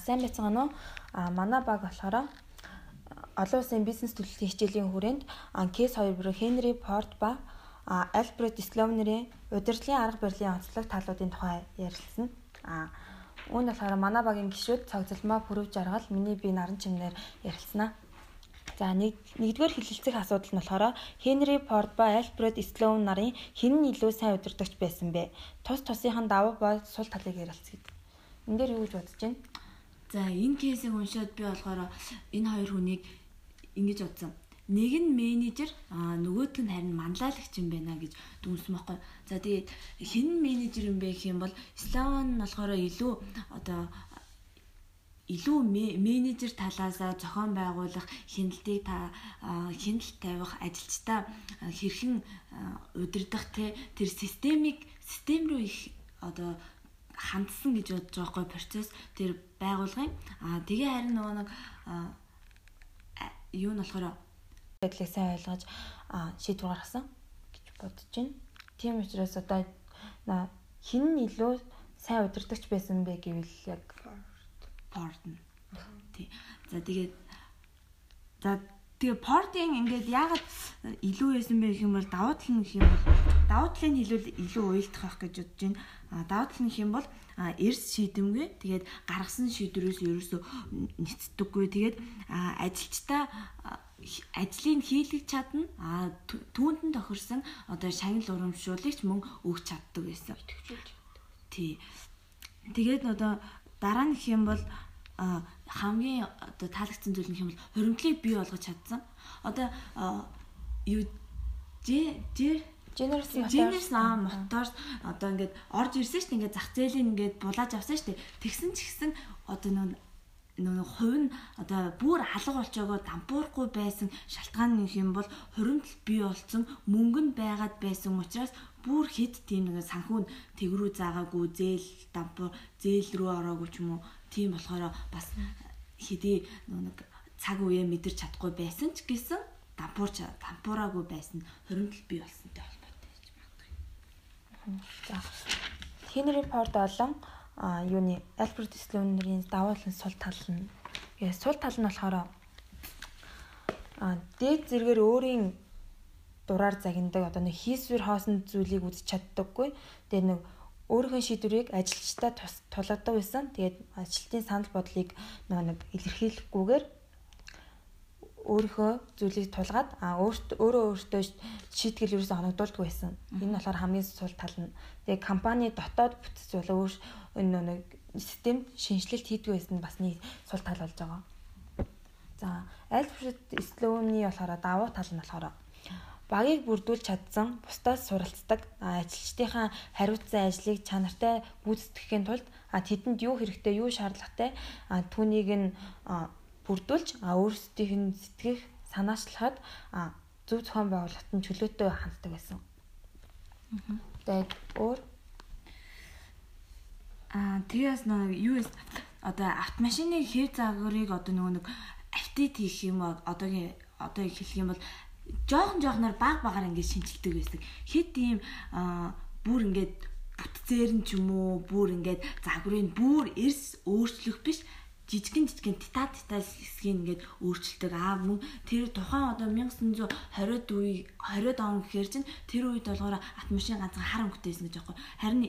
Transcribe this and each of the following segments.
сайн байцгаана уу? А манай баг болохоор олон улсын бизнес төлөвлөлийн хичээлийн хүрээнд кейс 2 бүрэн Хенри Порт ба Альберт Слоунерийн удирдлагын арга барилын онцлог талуудын тухай ярилцсан. А үүнд болохоор манай багийн гишүүд цогцлмаа пүрэв жаргал миний бие наран чимнэр ярилцсанаа. За нэг нэгдүгээр хэлэлцэх асуудал нь болохоор Хенри Порт ба Альберт Слоун нарын хэн нь илүү сайн удирдагч байсан бэ? Тус тусынхан давуу ба сул талыг ярилцъя. Энд дээр юу гэж бодож байна? За энэ кейсийг уншаад би болохоор энэ хоёр хүнийг ингэж бодсон. Нэг нь менежер аа нөгөөдг нь харин манлайлагч юм байна гэж дүнсэн байхгүй. За тэгээд хэн менежер юм бэ гэх юм бол Славан нь болохоор илүү одоо илүү менежер талаасаа зохион байгуулах хяналтыг та хяналт тавих ажилчдаа хэрхэн удирдах те тэр системийг систем рүү их одоо хандсан гэж бодож байгаа процесс тэр байгуулгын аа тэгээ харин нөгөө нэг юу нь болохоор байдлыг сайн ойлгож шийдвэр гаргасан гэж бодож байна. Тийм учраас одоо хин нь илүү сайн удирдахч байсан бэ гэвэл яг Port. Тий. За тэгээд за Тэгээ портинг ингээд яагаад илүү байсан бэ гэх юм бол давуу тал нь гэх юм бол давуу талыг хэлвэл илүү уйлдах байх гэж бодож байна. А давуу тал нь юм бол эрс шийдэмгүй. Тэгээд гаргасан шийдвэрээс ерөөсөө нэцдэггүй. Тэгээд ажилчдаа ажлыг хийлгэж чадна. А түүнд нь тохирсон одоо шагнал урамшуулагч мөн өгч чаддаг байсан. Тий. Тэгээд одоо дараа нь юм бол хамгийн одоо таалагдсан зүйл нь юм бол хуримтлыг бий болгож чадсан. Одоо юу жи жи Generous Generous аа мотор одоо ингээд орж ирсэн шүү дээ ингээд зах зээлийн ингээд булааж авсан шүү дээ. Тэгсэн ч гэсэн одоо нөө нөө хувь нь одоо бүр алга болчоогоо дампуурахгүй байсан шалтгаан нэг юм бол хуримтал бий болсон мөнгө нь байгаад байсан учраас бүр хэд тийм нэг санхүү тэгрүү заагаагүй зээл дампуур зээл рүү ороогүй ч юм уу. Тийм болохоор бас хэдий нэг цаг үеэ мэдэрч чадахгүй байсан ч гэсэн дампуурч дампуураагүй байсан хоримтол бий гэж магадгүй. За Хенри Форд болон юуны Альберт Слоунерийн даваалын сул тал нь сул тал нь болохоор а дээд зэрэгээр өөрийн дураар загиндаг одоо нэг хийсвэр хоосон зүйлийг үзэж чаддаггүй. Тэгээ нэг өөрийнхөө шийдвэрийг ажилчдаа тулгадаг байсан. Тэгээд ажилтны санал бодлыг нэг илэрхийлэхгүйгээр өөрийнхөө зүйлийг тулгаад а өөртөө өөрөө өөртөө шийтгэл ерөөсө хоногдуулдаг байсан. Энэ болохоор хамгийн сул тал нь. Тэгээ компани дотоод бүтц болоо өөр энэ нэг системд шинжилэлт хийдэг байсан бас нэг сул тал болж байгаа. За Альфред Слоуны болохоор давуу тал нь болохоор багийг бүрдүүлж чадсан, бусдаас суралцдаг, ажилчдынхаа хариуцсан ажлыг чанартай гүйцэтгэхийн тулд тэдэнд юу хэрэгтэй, юу шаардлагатай түүнийг нь бүрдүүлж өөрсдийнх нь сэтгэх санаачлахад зөв зохион байгуулалт нь чөлөөтэй ханддаг байсан. Тэгээд өөр аа тэгээс нэг юу одоо автомашины хэр загварыг одоо нөгөө нэг автит хийх юм одоогийн одоо хэлэх юм бол жоохон жоохноор баг багаар ингээд шинжилдэг байсан. Хэд ийм бүр ингээд бүтцээр нь ч юм уу бүр ингээд загварын бүр эрс өөрчлөх биш жижигэн жижигэн титат титат хэсгийг ингээд өөрчилдөг. Аа мөн тэр тухайн одоо 1920-ад үе 20-ад он гэхэр чинь тэр үед болохоор автомашин ганцхан хар өнгөтэйсэн гэж аахгүй. Харин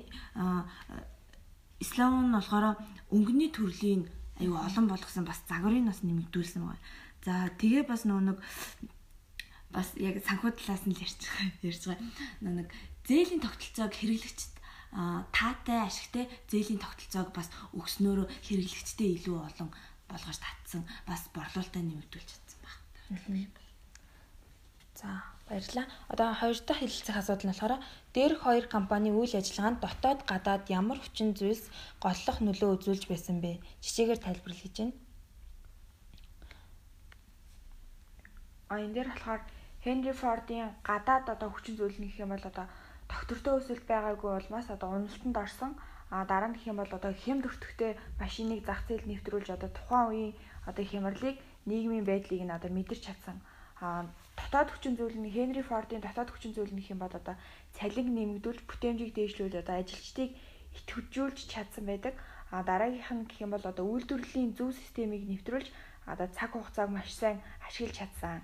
ислам нь болохоор өнгөний төрлийн аюу олон болгосон бас загварыг бас нэмэгдүүлсэн байна. За тэгээ бас нөгөө нэг бас яг санхүү талаас нь байгаа ярьж байгаа нэг зээлийн тогтолцоог хэрэглэгчд таатай ашигтай зээлийн тогтолцоог бас өгснөөрөө хэрэглэгчтэй илүү олон болгож татсан бас борлуулалтаа нэмэгдүүлж чадсан баг. За баярлалаа. Одоо хоёр дахь хэлэлцэх асуудал нь болохоор дээрх хоёр компани үйл ажиллагаанд дотоод гадаад ямар хүчин зүйлс голлох нөлөө үзүүлж байсан бэ? Жишээгээр тайлбарлаж хийж байна. А энэ дээр болохоор Хенри Фордын гадаад одоо хүчин зүйл нь гэх юм бол одоо доктортой өсөлт байгаагүй улмаас одоо уналтанд орсон. А дараа нь гэх юм бол одоо хэм дөртөгтэй машиныг зах зээлд нэвтрүүлж одоо тухайн үеийн одоо хямралыг нийгмийн байдлыг нь одоо мэдэрч чадсан. А дотоод хүчин зүйл нь Хенри Фордын дотоод хүчин зүйл нь гэх юм бол одоо цалин нэмэгдүүлж бүтээмжийг дээшлүүл одоо ажилчдыг итгэвжүүлж чадсан байдаг. А дараагийнх нь гэх юм бол одоо үйлдвэрлэлийн зөв системийг нэвтрүүлж одоо цаг хугацааг маш сайн ашиглаж чадсан.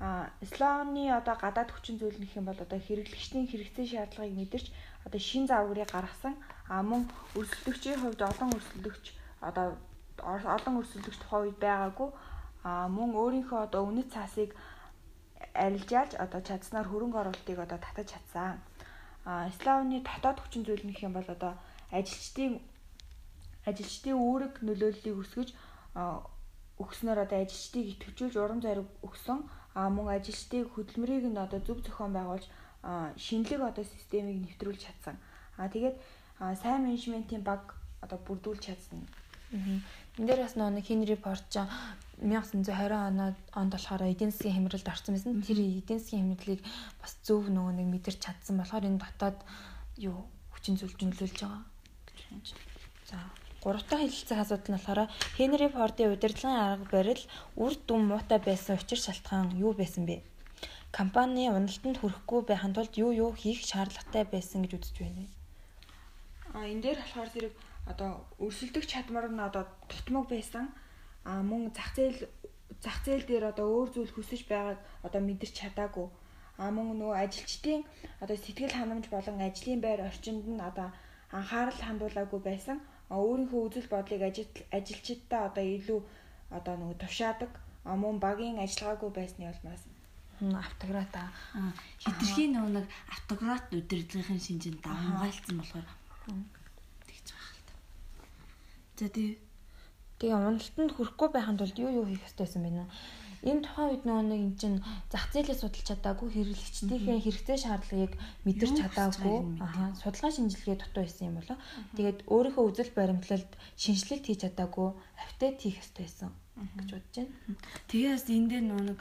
А Ислооны одоо гадаад хүчин зүйл гэх юм бол одоо хэрэглэгчдийн хэрэгцээ шаардлагыг мэдэрч одоо шин загварыг гаргасан. А мөн өрсөлдөгчийн хувьд олон өрсөлдөгч одоо олон өрсөлдөгч тухайн үед байгаагүй. А мөн өөрийнхөө одоо үнэт цаасыг арилжаалж одоо чадсанаар хөрөнгө оруулалтыг одоо татаж чадсан. А Ислооны дотоод хүчин зүйл гэх юм бол одоо ажилчдын ажилчдын үүрэг нөлөөллийг өсгөж өгснөөр одоо ажилчдыг идэвхжүүлж урам зориг өгсөн а мөн ажилчдыг хөдөлмөрийг нь одоо зөв зохион байгуулж шинэлэг одоо системийг нэвтрүүлж чадсан. А тэгээд сайн менежментийн баг одоо бүрдүүлж чадсан. Энд дээр бас нэг Хенри Порт ч 1920 оноод онд болохоор эдийн засгийн хямралд орсон байсан. Тэр эдийн засгийн хямралыг бас зөв нөгөө нэг мэдэрч чадсан болохоор энэ дотоод юу хүчин зүйлд нөлөөлж байгаа гэж байна. За Гуравтаа хэлэлцэх асуудал нь болохоор Хенри Фордын удирдлагын арга барил үр дүн муутай байсан учир шалтгаан юу байсан бэ? Компани уналтанд хүрэхгүй байхын тулд юу юу хийх шаардлагатай байсан гэж үзэж байна. А энэ дээр болохоор зэрэг одоо өрсөлдөх чадмар нь одоо тутмаг байсан. А мөн зах зээл зах зээл дээр одоо өөр зүйл хүсэж байгааг одоо мэдэрч чадаагүй. А мөн нөгөө ажилчдын одоо сэтгэл ханамж болон ажлын байр орчинд нь одоо анхаарал хандуулаагүй байсан өөрийнхөө үзэл бодлыг ажилчдаа одоо илүү одоо нөгөө тушаадаг мөн багийн ажиллагаагүй байсны улмаас автократ хитрхи нөгөө нэг автократ удирдлагын шинжинд хамгаалцсан болохоор тэгж байгаа л та. За тий. Тэгээ уналтанд хүрэхгүй байхын тулд юу юу хийх ёстой байсан бэ нэ? Энэ тухайн үед нөгөө нэг эн чин зах зээлээ судалж чадаагүй хэрэглэгчдийнхээ хэрэгцээ шаардлагыг мэдэрч чадаагүй. аа судалгаа шинжилгээ дутуу байсан юм болоо тэгээд өөрийнхөө үзэл баримтлалд шинжилэлт хийж чадаагүй апдейт хийх хэрэгтэй байсан гэж бодож байна. Тэгээс энэ дээр нөгөө нэг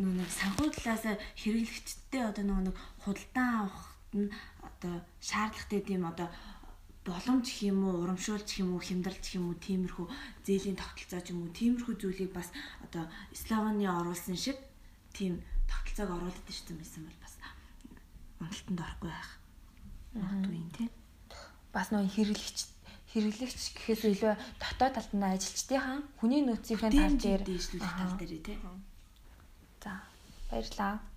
нөгөө нэг санхүү талаас хэрэглэгчдтэй одоо нөгөө нэг худалдан авахт нь одоо шаардлагатай тийм одоо боломж гэх юм уу, урамшуулж гэх юм уу, хямдралж гэх юм уу, тиймэрхүү зээлийн тогтолцоо ч юм уу, тиймэрхүү зүйлийг бас одоо Слованы оруулсан шиг тийм тогтолцоог оруулаад ирсэн байсан бол бас уналтанд орохгүй байх. Магадгүй юм тий. Бас нөө хэрэглэгч хэрэглэгч гэхээс илүү дотоод талд нь ажилчдынхаа хүний нөөцийн тал дээр дээшлүүлэх тал дээр тий. За баярлалаа.